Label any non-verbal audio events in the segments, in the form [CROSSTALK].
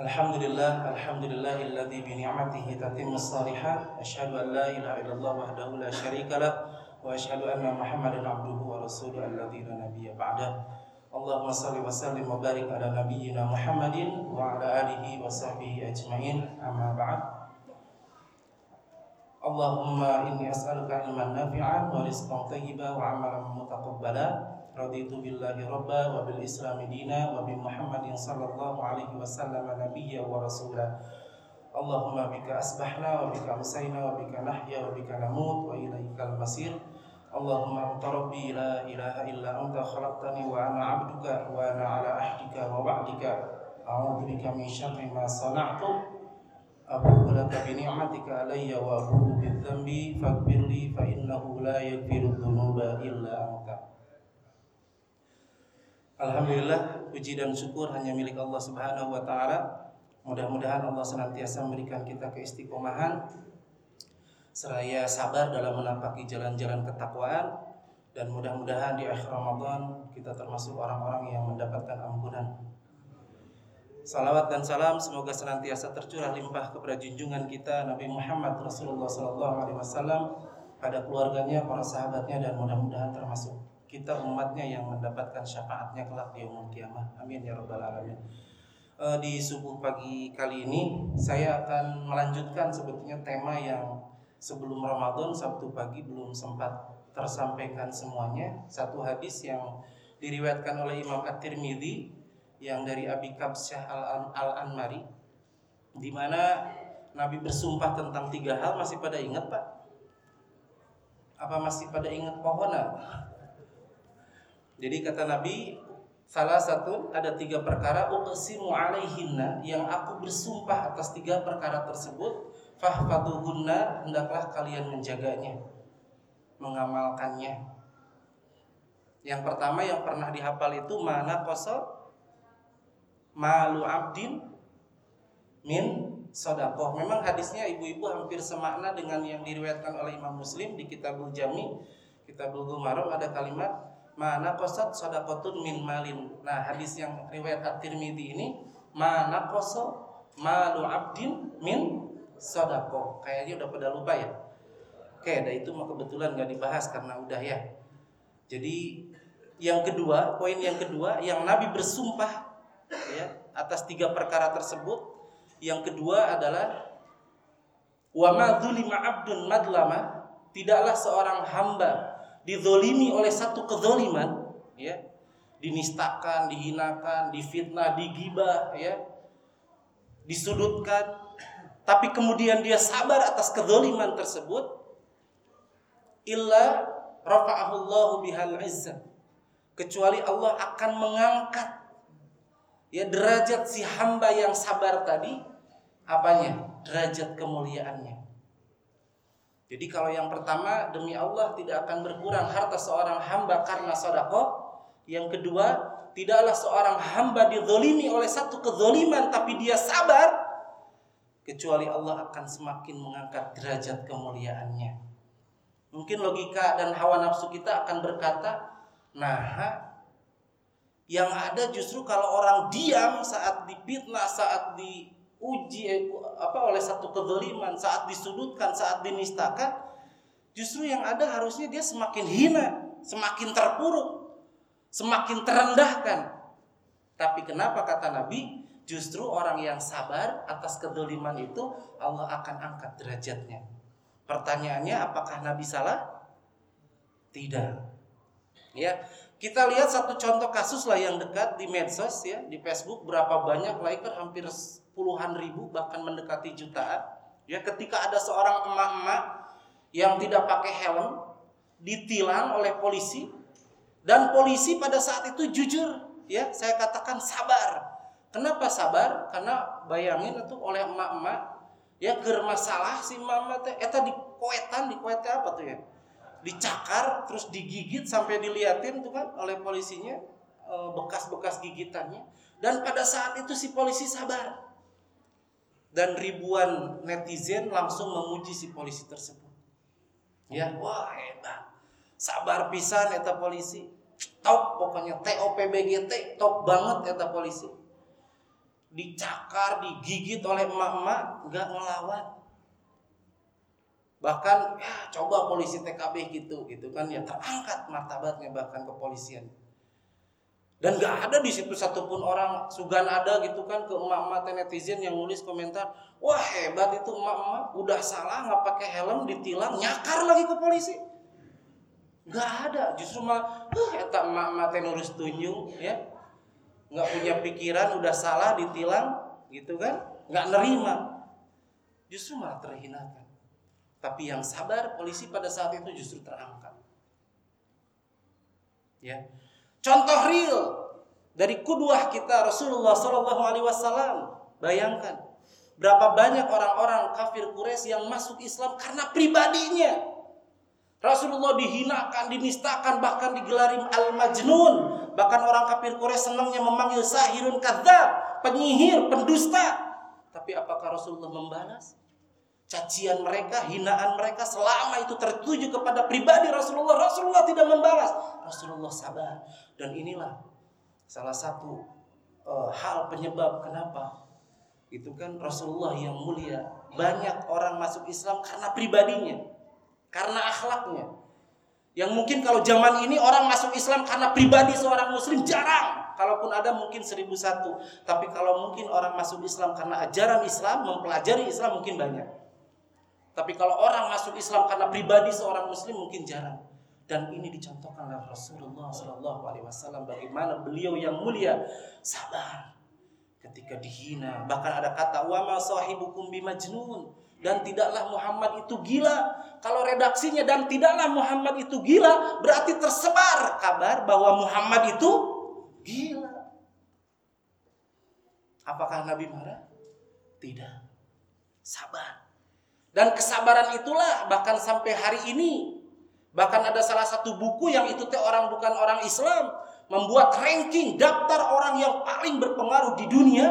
Alhamdulillah, alhamdulillahilladzi bi ni'matihi tatimmu shalihat. Asyhadu an la wa asyhadu anna Muhammadan abduhu wa ba'da. Allahumma shalli wa wa barik ala nabiyyina Muhammadin wa ala alihi wa sahbihi ajmain. Allahumma inni as'aluka ilman nafi'an wa rizqan thayyiban wa amalan mutaqabbala raditu billahi rabba wa bil islami dina wa bi muhammadin sallallahu alaihi wasallam nabiyya wa rasula Allahumma bika asbahna wa bika amsayna wa bika nahya wa bika namut wa ilaikal masir Allahumma anta rabbi la ilaha illa anta khalaqtani wa ana abduka wa ana ala ahdika wa wa'dika a'udzu bika min syarri ma sana'tu أبوء لك بنعمتك علي وأبوء بذنبي فاغفر لي فإنه لا يغفر الذنوب إلا أنت Alhamdulillah puji dan syukur hanya milik Allah Subhanahu wa taala. Mudah-mudahan Allah senantiasa memberikan kita keistiqomahan seraya sabar dalam menapaki jalan-jalan ketakwaan dan mudah-mudahan di akhir Ramadan kita termasuk orang-orang yang mendapatkan ampunan. Salawat dan salam semoga senantiasa tercurah limpah kepada junjungan kita Nabi Muhammad Rasulullah SAW pada keluarganya, para sahabatnya dan mudah-mudahan termasuk kita umatnya yang mendapatkan syafaatnya kelak di umur kiamat. Amin ya rabbal alamin. E, di subuh pagi kali ini saya akan melanjutkan sebetulnya tema yang sebelum Ramadan Sabtu pagi belum sempat tersampaikan semuanya. Satu hadis yang diriwayatkan oleh Imam At-Tirmidzi yang dari Abi Kabsyah Al-Anmari di mana Nabi bersumpah tentang tiga hal masih pada ingat Pak? Apa masih pada ingat pohona? Jadi kata Nabi, salah satu ada tiga perkara uqsimu alaihinna yang aku bersumpah atas tiga perkara tersebut, fahfaduhunna hendaklah kalian menjaganya, mengamalkannya. Yang pertama yang pernah dihafal itu mana kosong malu abdin min sodakoh. Memang hadisnya ibu-ibu hampir semakna dengan yang diriwayatkan oleh Imam Muslim di Kitabul Jami, Kitabul Gumarom ada kalimat mana kosot sodakotun min malin. Nah hadis yang riwayat at-Tirmidzi ini mana kosot malu abdin min sodako. Kayaknya udah pada lupa ya. Oke, dah itu mah kebetulan nggak dibahas karena udah ya. Jadi yang kedua, poin yang kedua, yang Nabi bersumpah ya atas tiga perkara tersebut. Yang kedua adalah wa madzulima abdun madlama, tidaklah seorang hamba dizolimi oleh satu kezoliman, ya, dinistakan, dihinakan, difitnah, digibah, ya, disudutkan, tapi kemudian dia sabar atas kezoliman tersebut, illa rafa'ahullahu bihal izzah. Kecuali Allah akan mengangkat ya derajat si hamba yang sabar tadi apanya? Derajat kemuliaannya. Jadi kalau yang pertama demi Allah tidak akan berkurang harta seorang hamba karena sodako. Yang kedua tidaklah seorang hamba dizolimi oleh satu kezoliman tapi dia sabar. Kecuali Allah akan semakin mengangkat derajat kemuliaannya. Mungkin logika dan hawa nafsu kita akan berkata, nah yang ada justru kalau orang diam saat dipitnah, saat di uji apa oleh satu kezaliman saat disudutkan saat dinistakan justru yang ada harusnya dia semakin hina semakin terpuruk semakin terendahkan. Tapi kenapa kata Nabi? Justru orang yang sabar atas kezaliman itu Allah akan angkat derajatnya. Pertanyaannya apakah Nabi salah? Tidak. Ya kita lihat satu contoh kasus lah yang dekat di medsos ya di Facebook berapa banyak liker hampir puluhan ribu bahkan mendekati jutaan ya ketika ada seorang emak-emak yang tidak pakai helm ditilang oleh polisi dan polisi pada saat itu jujur ya saya katakan sabar. Kenapa sabar? Karena bayangin itu oleh emak-emak ya ger masalah si mama teh. Eta di koetan di koetnya apa tuh ya? Dicakar terus digigit sampai diliatin tuh kan oleh polisinya eh, bekas-bekas gigitannya. Dan pada saat itu si polisi sabar dan ribuan netizen langsung memuji si polisi tersebut. Ya, wah hebat. Sabar pisan eta polisi. Top pokoknya TOPBGT top banget eta polisi. dicakar, digigit oleh emak-emak, nggak ngelawan. Bahkan ya coba polisi TKB gitu, gitu kan ya terangkat martabatnya bahkan kepolisian. Dan gak ada di situ satupun orang sugan ada gitu kan ke emak-emak netizen yang nulis komentar, wah hebat itu emak-emak, udah salah nggak pakai helm ditilang, nyakar lagi ke polisi. Gak ada, justru malah, uh, eta emak-emak nurus tunjung ya, nggak punya pikiran, udah salah ditilang, gitu kan, nggak nerima, justru malah terhinakan. Tapi yang sabar polisi pada saat itu justru terangkat. Ya, Contoh real dari kuduah kita Rasulullah Shallallahu Alaihi Wasallam. Bayangkan berapa banyak orang-orang kafir Quraisy yang masuk Islam karena pribadinya. Rasulullah dihinakan, dinistakan, bahkan digelari al-majnun. Bahkan orang kafir Quraisy senangnya memanggil sahirun kadzab, penyihir, pendusta. Tapi apakah Rasulullah membalas? Cacian mereka, hinaan mereka selama itu tertuju kepada pribadi Rasulullah. Rasulullah tidak membalas. Rasulullah sabar. Dan inilah salah satu uh, hal penyebab kenapa itu kan Rasulullah yang mulia banyak orang masuk Islam karena pribadinya, karena akhlaknya. Yang mungkin kalau zaman ini orang masuk Islam karena pribadi seorang muslim jarang. Kalaupun ada mungkin seribu satu. Tapi kalau mungkin orang masuk Islam karena ajaran Islam, mempelajari Islam mungkin banyak. Tapi kalau orang masuk Islam karena pribadi seorang muslim mungkin jarang. Dan ini dicontohkan oleh Rasulullah Shallallahu Alaihi Wasallam bagaimana beliau yang mulia sabar ketika dihina. Bahkan ada kata wama sahibukum bimajnun dan tidaklah Muhammad itu gila. Kalau redaksinya dan tidaklah Muhammad itu gila berarti tersebar kabar bahwa Muhammad itu gila. Apakah Nabi marah? Tidak. Sabar. Dan kesabaran itulah bahkan sampai hari ini. Bahkan ada salah satu buku yang itu teh orang bukan orang Islam membuat ranking daftar orang yang paling berpengaruh di dunia.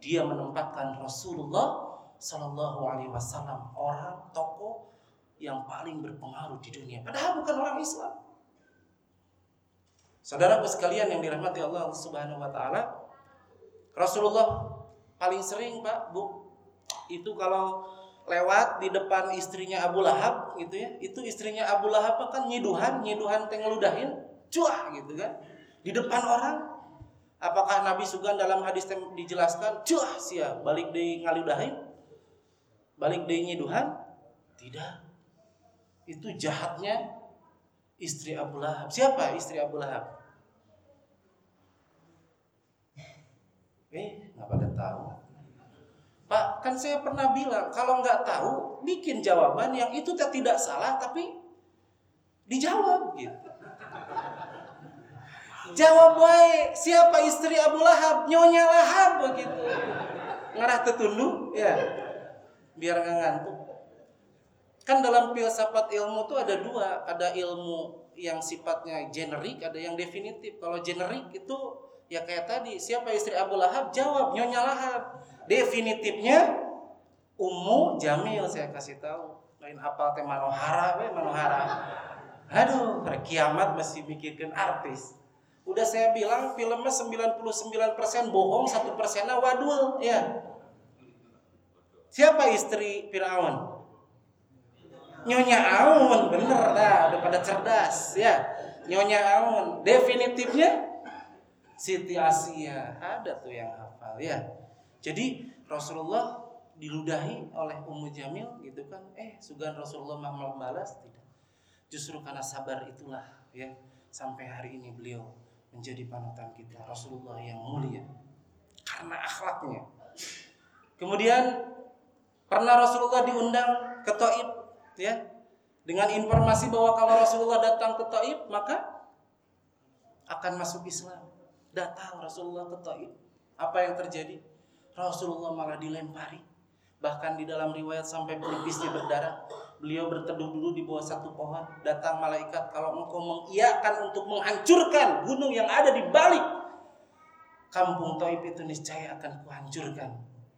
Dia menempatkan Rasulullah Shallallahu Alaihi Wasallam orang tokoh yang paling berpengaruh di dunia. Padahal bukan orang Islam. Saudara sekalian yang dirahmati Allah Subhanahu Wa Taala, Rasulullah paling sering Pak Bu itu kalau lewat di depan istrinya Abu Lahab gitu ya. Itu istrinya Abu Lahab kan nyiduhan nyiduhan teh ngeludahin cuah gitu kan. Di depan orang apakah Nabi Sugan dalam hadis dijelaskan cuah sia balik di ngaludahin? Balik di nyiduhan tidak. Itu jahatnya istri Abu Lahab. Siapa istri Abu Lahab? Eh nggak pada tahu kan saya pernah bilang kalau nggak tahu bikin jawaban yang itu tidak salah tapi dijawab gitu. Jawab baik, siapa istri Abu Lahab? Nyonya Lahab begitu. Ngerah tertunduk, ya. Biar nggak ngantuk. Kan dalam filsafat ilmu tuh ada dua, ada ilmu yang sifatnya generik, ada yang definitif. Kalau generik itu ya kayak tadi, siapa istri Abu Lahab? Jawab Nyonya Lahab definitifnya Ummu Jamil saya kasih tahu. Lain apa teh Manohara we Manohara. Aduh hari kiamat masih mikirkan artis. Udah saya bilang filmnya 99% bohong satu persennya wadul ya siapa istri Firaun? Nyonya Aun bener dah udah pada cerdas ya Nyonya Aun. Definitifnya Siti Asia ada tuh yang hafal ya jadi Rasulullah diludahi oleh Ummu Jamil gitu kan. Eh, sugan Rasulullah mau membalas tidak. Justru karena sabar itulah ya sampai hari ini beliau menjadi panutan kita Rasulullah yang mulia karena akhlaknya. Kemudian pernah Rasulullah diundang ke Taib ya dengan informasi bahwa kalau Rasulullah datang ke Taib maka akan masuk Islam. Datang Rasulullah ke Taib. Apa yang terjadi? Rasulullah malah dilempari. Bahkan di dalam riwayat sampai pelipisnya berdarah. Beliau berteduh dulu di bawah satu pohon. Datang malaikat, kalau engkau mengiyakan untuk menghancurkan gunung yang ada di balik kampung Taib itu niscaya akan kuhancurkan.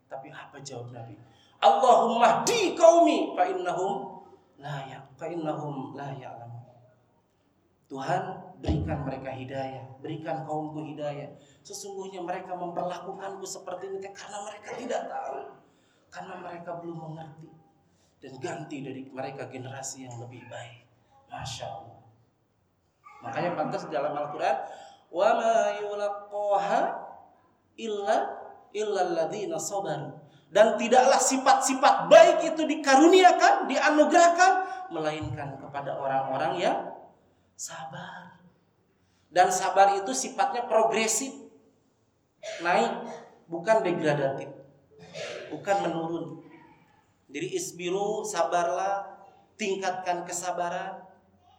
Tapi apa jawab Nabi? Allahumma di kaumi fa innahum la ya fa innahum la ya'lamun. Tuhan berikan mereka hidayah, berikan kaumku hidayah. Sesungguhnya mereka memperlakukanku seperti ini karena mereka tidak tahu, karena mereka belum mengerti dan ganti dari mereka generasi yang lebih baik. Masya Allah. Makanya pantas dalam Al-Quran, wa ma yulaqqaha illa illa alladziina sabaru. Dan tidaklah sifat-sifat baik itu dikaruniakan, dianugerahkan melainkan kepada orang-orang yang sabar. Dan sabar itu sifatnya progresif. Naik, bukan degradatif. Bukan menurun. Jadi isbiru, sabarlah, tingkatkan kesabaran.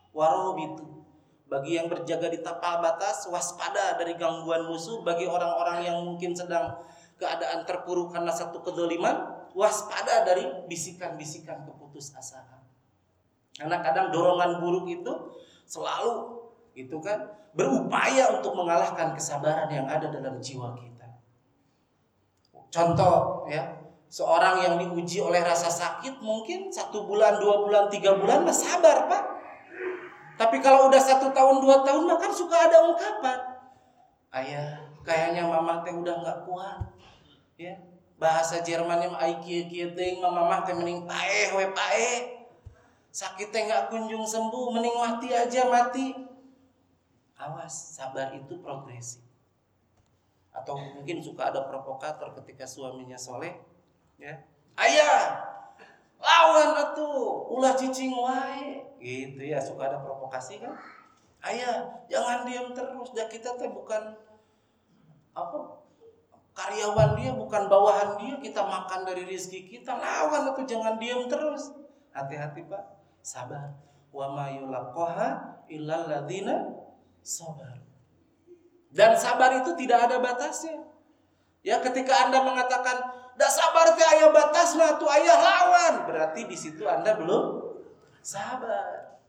Warobitu. Bagi yang berjaga di tapal batas, waspada dari gangguan musuh. Bagi orang-orang yang mungkin sedang keadaan terpuruk karena satu kedoliman, waspada dari bisikan-bisikan keputusasaan. Karena kadang dorongan buruk itu selalu itu kan berupaya untuk mengalahkan kesabaran yang ada dalam jiwa kita. Contoh ya, seorang yang diuji oleh rasa sakit mungkin satu bulan, dua bulan, tiga bulan mah sabar pak. Tapi kalau udah satu tahun, dua tahun mah kan suka ada ungkapan. Ayah, kayaknya mama teh udah nggak kuat. Ya, bahasa Jermannya mah ai kieu kieu mama teh mending paeh we paeh. Sakitnya nggak kunjung sembuh, mending mati aja mati. Awas, sabar itu progresif. Atau mungkin suka ada provokator ketika suaminya soleh, ya. Ayah, lawan atuh, ulah cicing wae. Gitu ya, suka ada provokasi kan? Ayah, jangan diam terus. Dah kita teh bukan apa karyawan dia, bukan bawahan dia. Kita makan dari rezeki kita. Lawan itu jangan diam terus. Hati-hati pak sabar. Wa ma yulaqqaha illal ladzina sabar. Dan sabar itu tidak ada batasnya. Ya, ketika Anda mengatakan, "Dak sabar teh aya batasna tuh ayah lawan." Berarti di situ Anda belum sabar.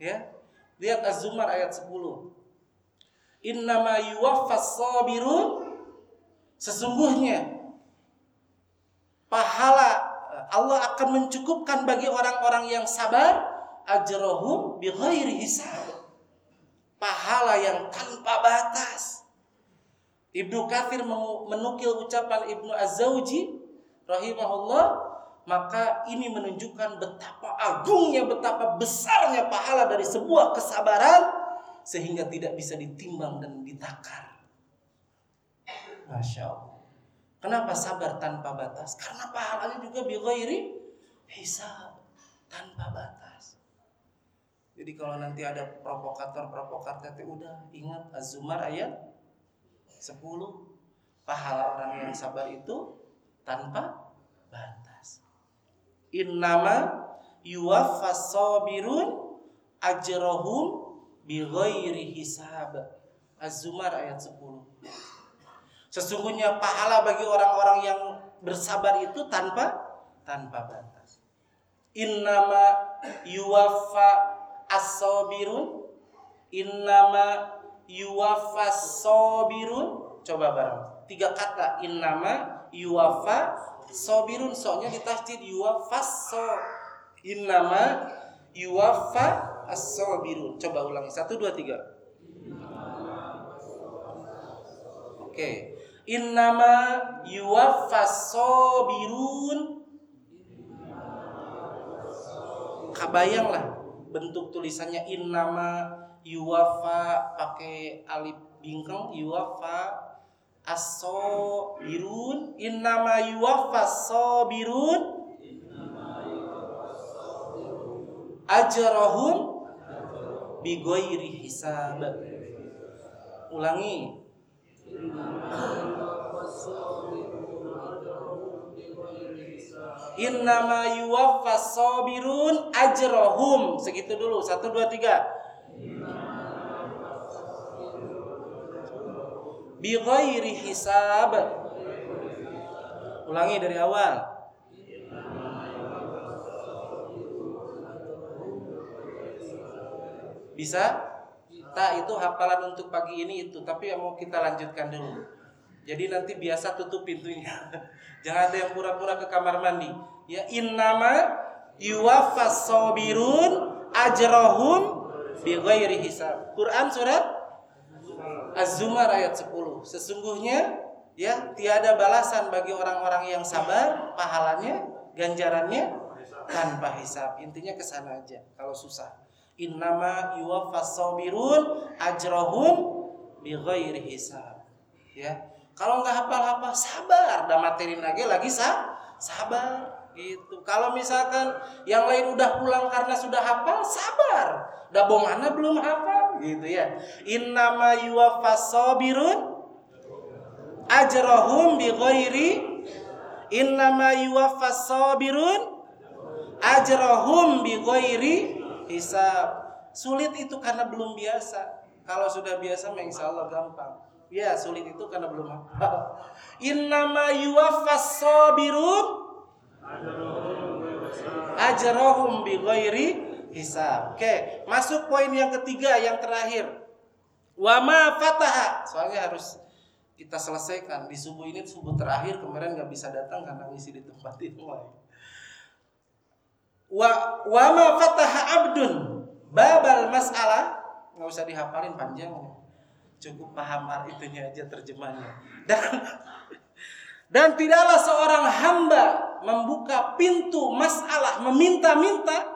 Ya. Lihat Az-Zumar ayat 10. Innama yuwaffas sabirun sesungguhnya pahala Allah akan mencukupkan bagi orang-orang yang sabar ajrohum bighairi hisab. Pahala yang tanpa batas. Ibnu Kathir menukil ucapan Ibnu Az-Zawji rahimahullah maka ini menunjukkan betapa agungnya betapa besarnya pahala dari sebuah kesabaran sehingga tidak bisa ditimbang dan ditakar. Masya Allah. Kenapa sabar tanpa batas? Karena pahalanya juga bighairi hisab tanpa batas. Jadi kalau nanti ada provokator-provokator itu udah ingat Az-Zumar ayat 10 pahala orang yang sabar itu tanpa batas. Innama yuwaffas sabirun ajrahum bighairi hisab. Az-Zumar ayat 10. Sesungguhnya pahala bagi orang-orang yang bersabar itu tanpa tanpa batas. Innama yuwaffa as-sabirun innama yuwaffa sabirun coba bareng. Tiga kata innama yuwaffa sabirun soalnya ditafsir yuwaffa so innama yuwaffa as-sabirun. Coba ulangi. Satu dua tiga. Oke. Okay. Innama yuwaffas sabirun Kabayanglah bentuk tulisannya innama yuwafa pakai alif bingkang yuwafa aso birun innama yuwafa sabirun ajrahum bigoiri hisab. Ulangi Innama yuwaffas sabirun ajrohum. Segitu dulu. Satu, dua, tiga. Bighairi hisab. Ulangi dari awal. Bisa? Tak itu hafalan untuk pagi ini itu, tapi mau kita lanjutkan dulu. Jadi nanti biasa tutup pintunya. [LAUGHS] Jangan ada yang pura-pura ke kamar mandi. Ya innama yuwaffas sabirun ajrahum bighairi hisab. Quran surat Az-Zumar ayat 10. Sesungguhnya ya tiada balasan bagi orang-orang yang sabar, pahalanya, ganjarannya tanpa hisab. Intinya ke sana aja kalau susah. Innama yuwaffas sabirun ajrahum bighairi hisab. Ya. Kalau nggak hafal-hafal sabar, dan materi lagi lagi sah, sabar gitu. Kalau misalkan yang lain udah pulang karena sudah hafal, sabar. Dah mana belum hafal gitu ya. Innama yuwaffas sabirun ajrahum bighairi innama sabirun ajrahum bighairi hisab. Sulit itu karena belum biasa. Kalau sudah biasa, insya Allah gampang. Ya, sulit itu karena belum hafal. Innama yuwaffas sabirun ajrahum bighairi hisab. Oke, masuk poin yang ketiga yang terakhir. Wama fataha. Soalnya harus kita selesaikan di subuh ini subuh terakhir kemarin nggak bisa datang karena ngisi di tempat itu Wa wama fataha abdun babal masalah nggak usah dihafalin panjang cukup paham itunya aja terjemahnya dan dan tidaklah seorang hamba membuka pintu masalah meminta-minta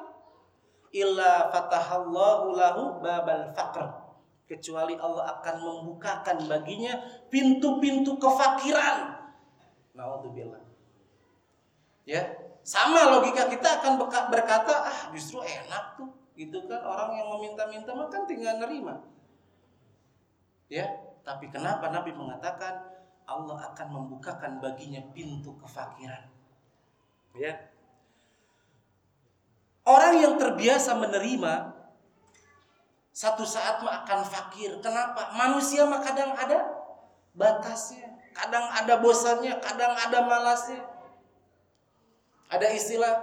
illa fatahallahu lahu babal faqr kecuali Allah akan membukakan baginya pintu-pintu kefakiran. Nauzubillah. Ya, sama logika kita akan berkata, ah justru enak tuh, gitu kan orang yang meminta-minta makan tinggal nerima. Ya, tapi kenapa Nabi mengatakan Allah akan membukakan baginya pintu kefakiran? Ya, Orang yang terbiasa menerima satu saat mah akan fakir. Kenapa? Manusia mah kadang ada batasnya, kadang ada bosannya, kadang ada malasnya. Ada istilah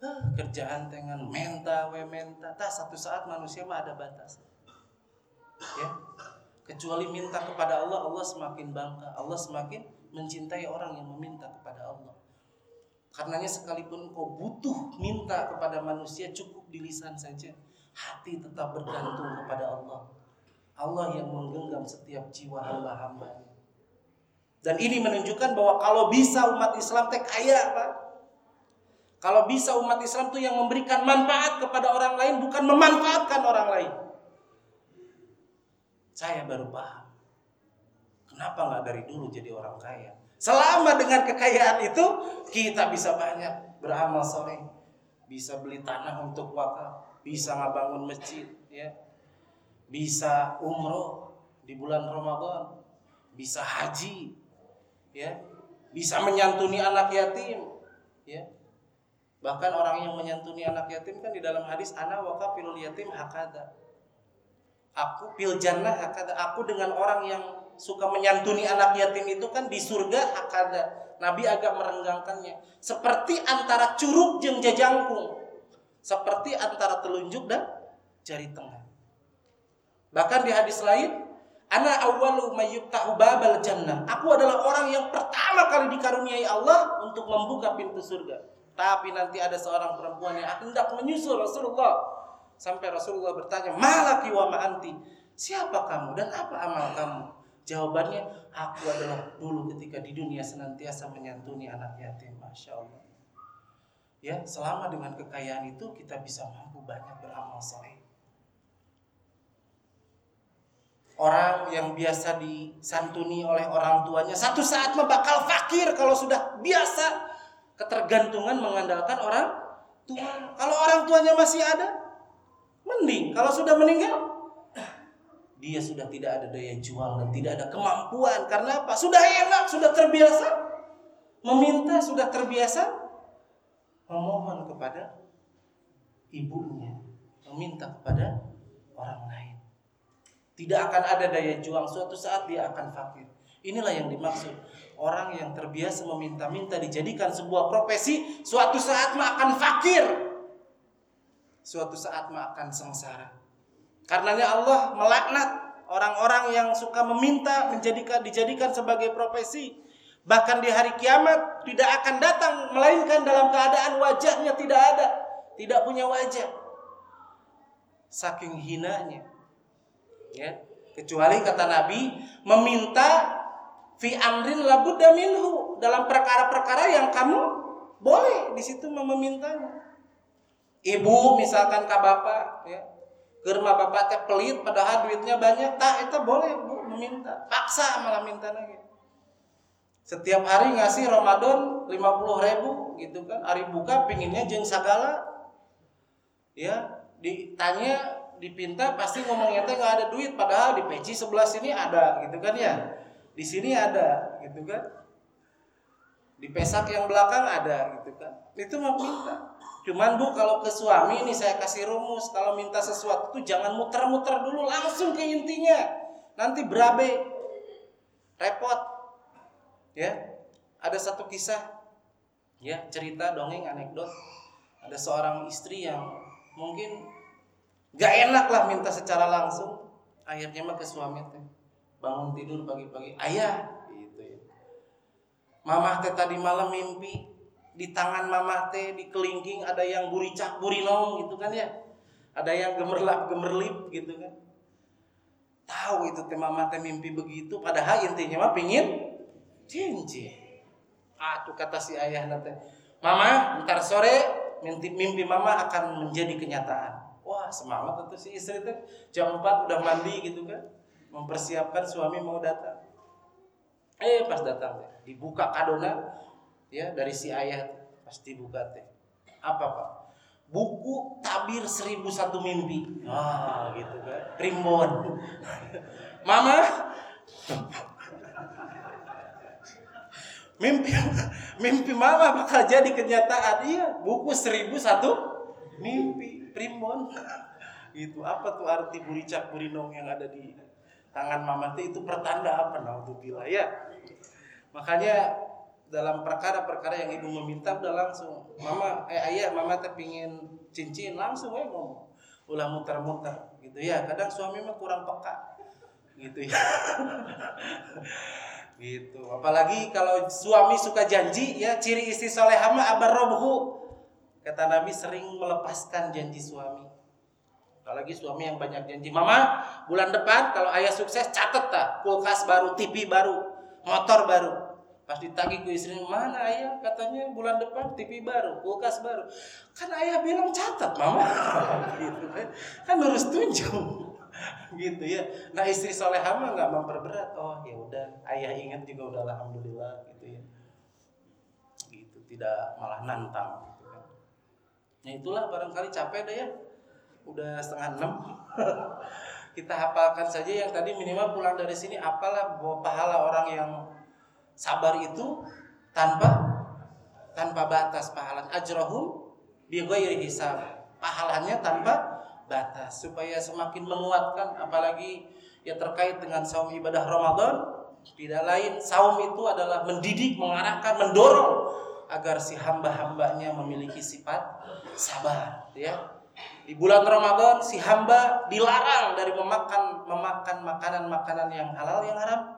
ah, kerjaan dengan menta we menta. Tak satu saat manusia mah ada batas. Ya. Kecuali minta kepada Allah, Allah semakin bangga. Allah semakin mencintai orang yang meminta kepada Allah. Karenanya sekalipun kau butuh minta kepada manusia cukup di lisan saja. Hati tetap bergantung kepada Allah. Allah yang menggenggam setiap jiwa hamba-hamba. Dan ini menunjukkan bahwa kalau bisa umat Islam teh kaya Pak. Kalau bisa umat Islam tuh yang memberikan manfaat kepada orang lain bukan memanfaatkan orang lain. Saya baru paham. Kenapa nggak dari dulu jadi orang kaya? Selama dengan kekayaan itu kita bisa banyak beramal soleh, bisa beli tanah untuk wakaf, bisa ngebangun masjid, ya, bisa umroh di bulan Ramadan, bisa haji, ya, bisa menyantuni anak yatim, ya. Bahkan orang yang menyantuni anak yatim kan di dalam hadis ana wakafilul yatim hakada. Aku pil jannah hakada. Aku dengan orang yang suka menyantuni anak yatim itu kan di surga akada. Nabi agak merenggangkannya. Seperti antara curug jeng jajangkung. Seperti antara telunjuk dan jari tengah. Bahkan di hadis lain, Ana awalu mayyubtahu babal jannah. Aku adalah orang yang pertama kali dikaruniai Allah untuk membuka pintu surga. Tapi nanti ada seorang perempuan yang hendak menyusul Rasulullah. Sampai Rasulullah bertanya, Malaki wa ma'anti. Siapa kamu dan apa amal kamu? Jawabannya, aku adalah dulu ketika di dunia senantiasa menyantuni anak yatim. Masya Allah. Ya, selama dengan kekayaan itu kita bisa mampu banyak beramal soleh. Orang yang biasa disantuni oleh orang tuanya satu saat bakal fakir kalau sudah biasa ketergantungan mengandalkan orang tua. Kalau orang tuanya masih ada, mending. Kalau sudah meninggal, dia sudah tidak ada daya jual dan tidak ada kemampuan karena apa? Sudah enak, sudah terbiasa meminta, sudah terbiasa memohon kepada ibunya, meminta kepada orang lain. Tidak akan ada daya juang suatu saat dia akan fakir. Inilah yang dimaksud orang yang terbiasa meminta-minta dijadikan sebuah profesi, suatu saat akan fakir. Suatu saat akan sengsara. Karenanya Allah melaknat orang-orang yang suka meminta menjadikan dijadikan sebagai profesi. Bahkan di hari kiamat tidak akan datang melainkan dalam keadaan wajahnya tidak ada, tidak punya wajah. saking hinanya. Ya. Kecuali kata Nabi meminta fi amrin labudda minhu dalam perkara-perkara yang kamu boleh di situ memintanya. Ibu misalkan ke bapak ya, ke rumah bapak teh pelit padahal duitnya banyak, tak itu boleh bu meminta. Paksa malah minta lagi. Setiap hari ngasih Ramadan 50 ribu gitu kan, hari buka pinginnya jeng sagala. Ya, ditanya dipinta pasti ngomongnya teh nggak ada duit. Padahal di peci sebelah sini ada gitu kan ya. Di sini ada gitu kan. Di pesak yang belakang ada gitu kan. Itu mau minta cuman bu kalau ke suami ini saya kasih rumus kalau minta sesuatu tuh jangan muter-muter dulu langsung ke intinya nanti berabe repot ya ada satu kisah ya cerita dongeng anekdot ada seorang istri yang mungkin Gak enak lah minta secara langsung. Akhirnya mah ke suami teh. Bangun tidur pagi-pagi, ayah gitu ya. Mamah teh tadi malam mimpi di tangan mamah teh di kelingking ada yang buricak burinong gitu kan ya. Ada yang gemerlap gemerlip gitu kan. Tahu itu teh mamah teh mimpi begitu padahal intinya mah pingin cincin. Aduh kata si ayah nanti. Mama, ntar sore mimpi, mimpi mama akan menjadi kenyataan. Wah semangat tentu si istri itu jam 4 udah mandi gitu kan Mempersiapkan suami mau datang Eh pas datang Dibuka kadona ya dari si ayah Pasti buka teh. Apa pak? Buku tabir seribu satu mimpi. Wah gitu kan. Primbon. [LAUGHS] Mama? [LAUGHS] Mimpi mimpi mama bakal jadi kenyataan. Iya buku seribu satu mimpi. Primbon. [LAUGHS] Itu apa tuh arti buricak burinong yang ada di tangan mama itu pertanda apa naudzubillah ya makanya dalam perkara-perkara yang ibu meminta udah langsung mama eh ayah mama teh pingin cincin langsung eh ngomong ulah muter-muter gitu ya kadang suami mah kurang peka gitu ya [LAUGHS] gitu apalagi kalau suami suka janji ya ciri istri solehah mah abar robuhu Kata Nabi sering melepaskan janji suami. Apalagi suami yang banyak janji. Mama, bulan depan kalau ayah sukses catet tak kulkas baru, TV baru, motor baru. Pas ditagih ke istri, mana ayah? Katanya bulan depan TV baru, kulkas baru. Kan ayah bilang catat, mama. [LAUGHS] gitu kan. Kan harus tunjuk. [LAUGHS] gitu ya. Nah istri solehah mah nggak memperberat. Oh ya udah, ayah ingat juga udah alhamdulillah gitu ya. Gitu, tidak malah nantang. Ya itulah barangkali capek deh ya. Udah setengah enam. [LAUGHS] Kita hafalkan saja yang tadi minimal pulang dari sini apalah bahwa pahala orang yang sabar itu tanpa tanpa batas pahala. Ajrohum bighairi hisab. Pahalanya tanpa batas. Supaya semakin menguatkan apalagi ya terkait dengan saum ibadah Ramadan tidak lain saum itu adalah mendidik, mengarahkan, mendorong agar si hamba-hambanya memiliki sifat sabar ya. Di bulan Ramadan si hamba dilarang dari memakan memakan makanan-makanan yang halal yang haram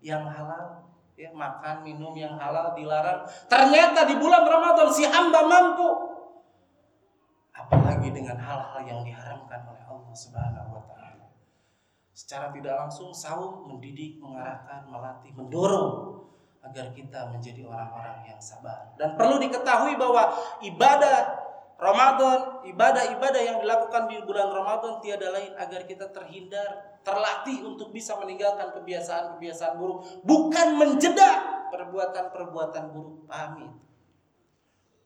yang halal ya makan minum yang halal dilarang. Ternyata di bulan Ramadan si hamba mampu. Apalagi dengan hal-hal yang diharamkan oleh Allah Subhanahu wa taala. Secara tidak langsung saum mendidik mengarahkan melatih mendorong agar kita menjadi orang-orang yang sabar. Dan perlu diketahui bahwa ibadah Ramadan, ibadah-ibadah yang dilakukan di bulan Ramadan tiada lain agar kita terhindar, terlatih untuk bisa meninggalkan kebiasaan-kebiasaan buruk, bukan menjeda perbuatan-perbuatan buruk. Pahami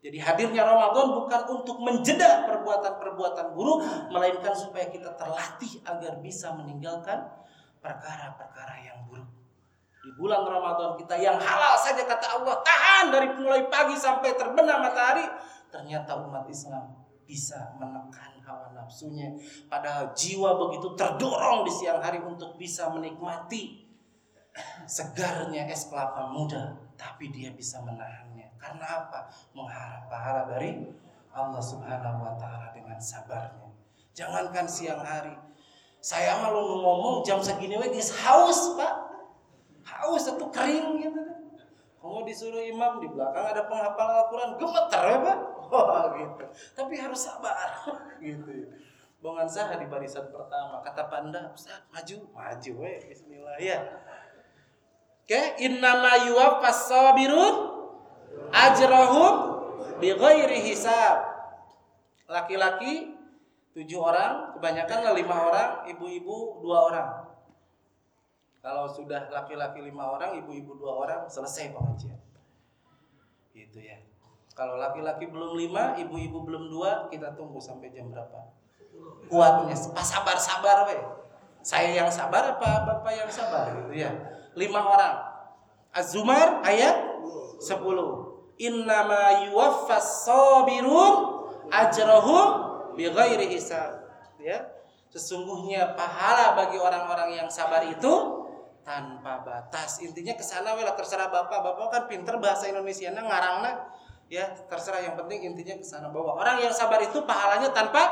Jadi hadirnya Ramadan bukan untuk menjeda perbuatan-perbuatan buruk, melainkan supaya kita terlatih agar bisa meninggalkan perkara-perkara yang buruk. Di bulan Ramadan kita yang halal saja kata Allah tahan dari mulai pagi sampai terbenam matahari ternyata umat Islam bisa menekan hawa nafsunya. Padahal jiwa begitu terdorong di siang hari untuk bisa menikmati segarnya es kelapa muda tapi dia bisa menahannya. Karena apa? Mengharap pahala dari Allah Subhanahu wa taala dengan sabarnya. Jangankan siang hari. Saya malu ngomong jam segini wes haus pak. Haus atau kering gitu. Kamu disuruh imam di belakang ada penghafal Al-Quran gemeter ya pak. Gitu. Tapi harus sabar. [LAUGHS] gitu bongan sah di barisan pertama. Kata panda Ustaz maju. Maju we bismillah ya. Oke innama yuwaffas sabirun ajrahum bighairi hisab. Laki-laki tujuh orang kebanyakan lima orang ibu-ibu dua orang. Kalau sudah laki-laki lima orang ibu-ibu dua orang selesai pengajian. Gitu ya kalau laki-laki belum lima, ibu-ibu belum dua, kita tunggu sampai jam berapa? Kuatnya, pas sabar sabar we. Saya yang sabar apa bapak yang sabar gitu ya. Lima orang. Az-Zumar ayat 10. Innama yuwaffas sabirun ajrahum bighairi hisab. Ya. Sesungguhnya pahala bagi orang-orang yang sabar itu tanpa batas. Intinya ke sana lah terserah Bapak. Bapak kan pinter bahasa Indonesia nah ngarangna ya terserah. Yang penting intinya ke sana. Bahwa orang yang sabar itu pahalanya tanpa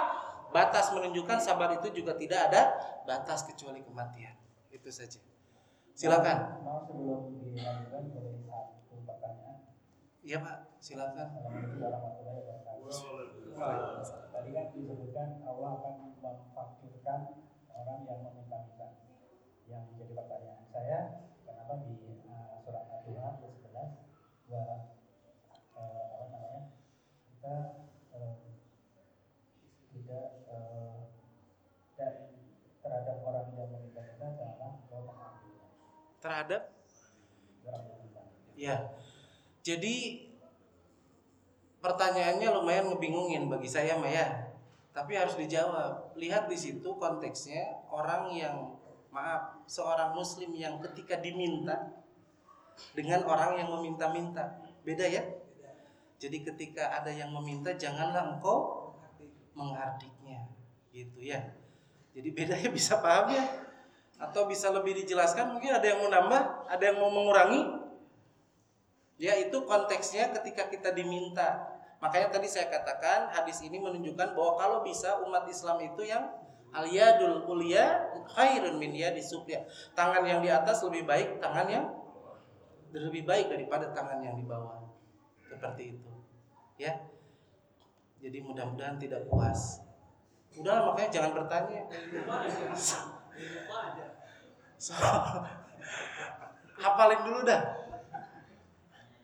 batas. Menunjukkan sabar itu juga tidak ada batas kecuali kematian. Itu saja. Silakan. Mau sebelum dilanjutkan boleh satu pertanyaan? Iya pak. Silakan. Tadi kan disebutkan Allah akan memfakirkan orang yang meminta-minta. Yang menjadi pertanyaan saya kenapa di uh, surat Al-Quran ayat 11 bahwa uh, apa namanya kita uh, tidak uh, dan terhadap orang yang meminta-minta janganlah kau mengambilnya terhadap ya. Jadi pertanyaannya lumayan ngebingungin bagi saya Maya tapi harus dijawab. Lihat di situ konteksnya orang yang maaf seorang muslim yang ketika diminta dengan orang yang meminta-minta. Beda ya? Jadi ketika ada yang meminta janganlah engkau menghardiknya gitu ya. Jadi bedanya bisa paham ya atau bisa lebih dijelaskan mungkin ada yang mau nambah ada yang mau mengurangi? Ya itu konteksnya ketika kita diminta. Makanya tadi saya katakan hadis ini menunjukkan bahwa kalau bisa umat Islam itu yang aliyadul ulia khairun min yadi sufya tangan yang di atas lebih baik tangan yang lebih baik daripada tangan yang di bawah. Seperti itu. Ya. Jadi mudah-mudahan tidak puas. Udah makanya jangan bertanya so, hafalin dulu dah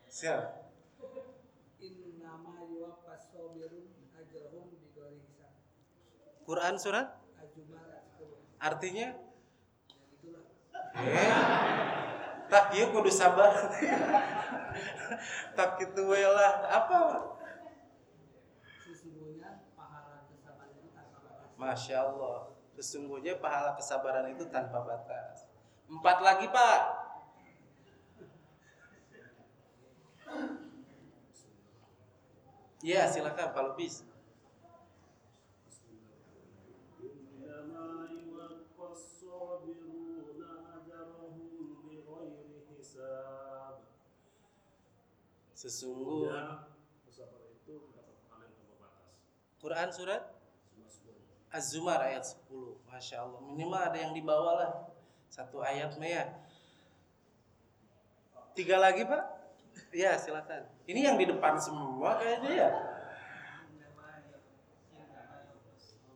siap. Quran surat Az-Zumar ayat 10. artinya Ya eh tak ieu kudu sabar tak gitu lah apa. Masya Allah Sesungguhnya pahala kesabaran itu tanpa batas. Empat lagi pak. Ya silakan Pak Lubis. Sesungguhnya. Quran surat Az-Zumar ayat 10 Masya Allah. Minimal ada yang dibawa lah. Satu ayat ya. Tiga lagi Pak? Ya silakan. Ini yang di depan semua kayaknya ya.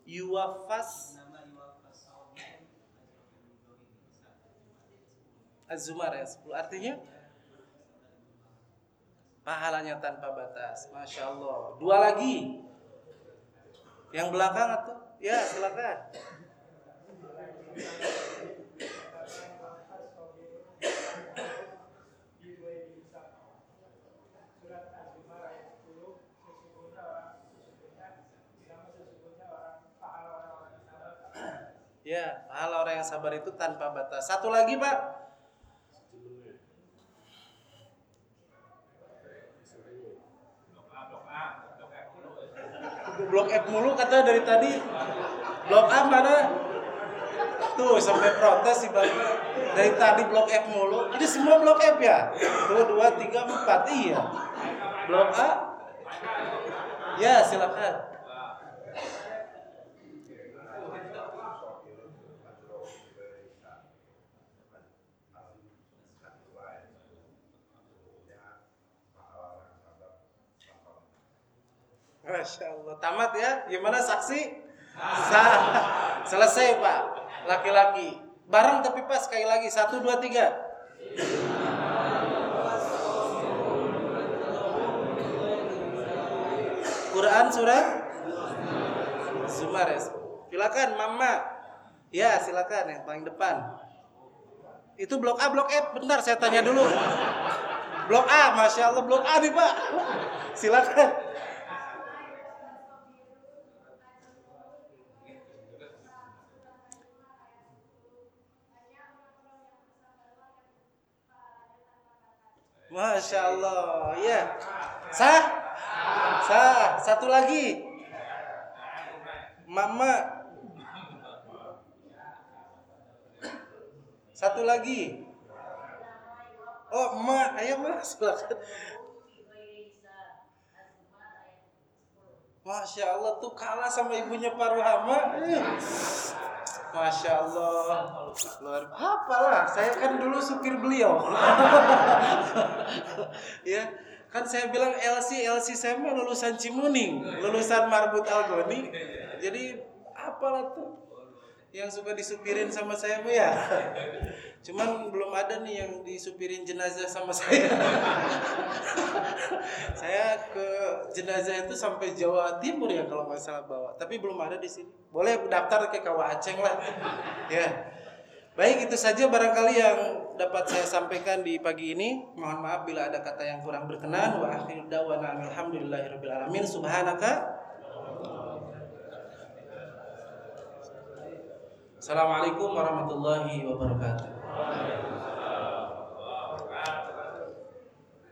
Yuwafas Az-Zumar ayat 10 Artinya? Pahalanya tanpa batas. Masya Allah. Dua lagi. Yang belakang Ya silakan Ya, pahala orang yang sabar itu tanpa batas. Satu lagi, Pak. Blok F mulu kata dari tadi. Blok A mana? Tuh sampai protes si Bapak. Dari tadi blok F mulu. Ini semua blok F ya? Tuh, dua, tiga, empat. Iya. Blok A. Ya, silakan. Masya Allah. Tamat ya. Gimana saksi? Sah. Selesai Pak. Laki-laki. Bareng tapi pas sekali lagi. Satu, dua, tiga. Quran surah Zumar ya. Silakan Mama. Ya, silakan yang paling depan. Itu blok A, blok F. Bentar saya tanya dulu. Blok A, Masya Allah blok A nih Pak. Silakan. Masya Allah, ya. Sah? Sah. Satu lagi. Mama. Satu lagi. Oh, emak, ayo silakan. Masya Allah tuh kalah sama ibunya Pak Ruhama. Eh. Masya Allah. Luar apalah, saya kan dulu supir beliau. [LAUGHS] ya, kan saya bilang LC LC saya lulusan Cimuning, lulusan Marbut Algoni. Jadi apalah tuh yang suka disupirin sama saya mah ya. Cuman belum ada nih yang disupirin jenazah sama [LAUGHS] saya. saya ke jenazah itu sampai Jawa Timur ya kalau nggak salah bawa, tapi belum ada di sini. Boleh daftar ke Kawah Aceh lah. ya. Baik itu saja barangkali yang dapat saya sampaikan di pagi ini. Mohon maaf bila ada kata yang kurang berkenan. Wa akhiru da'wana alhamdulillahirabbil alamin. Subhanaka Assalamualaikum warahmatullahi wabarakatuh. Amen.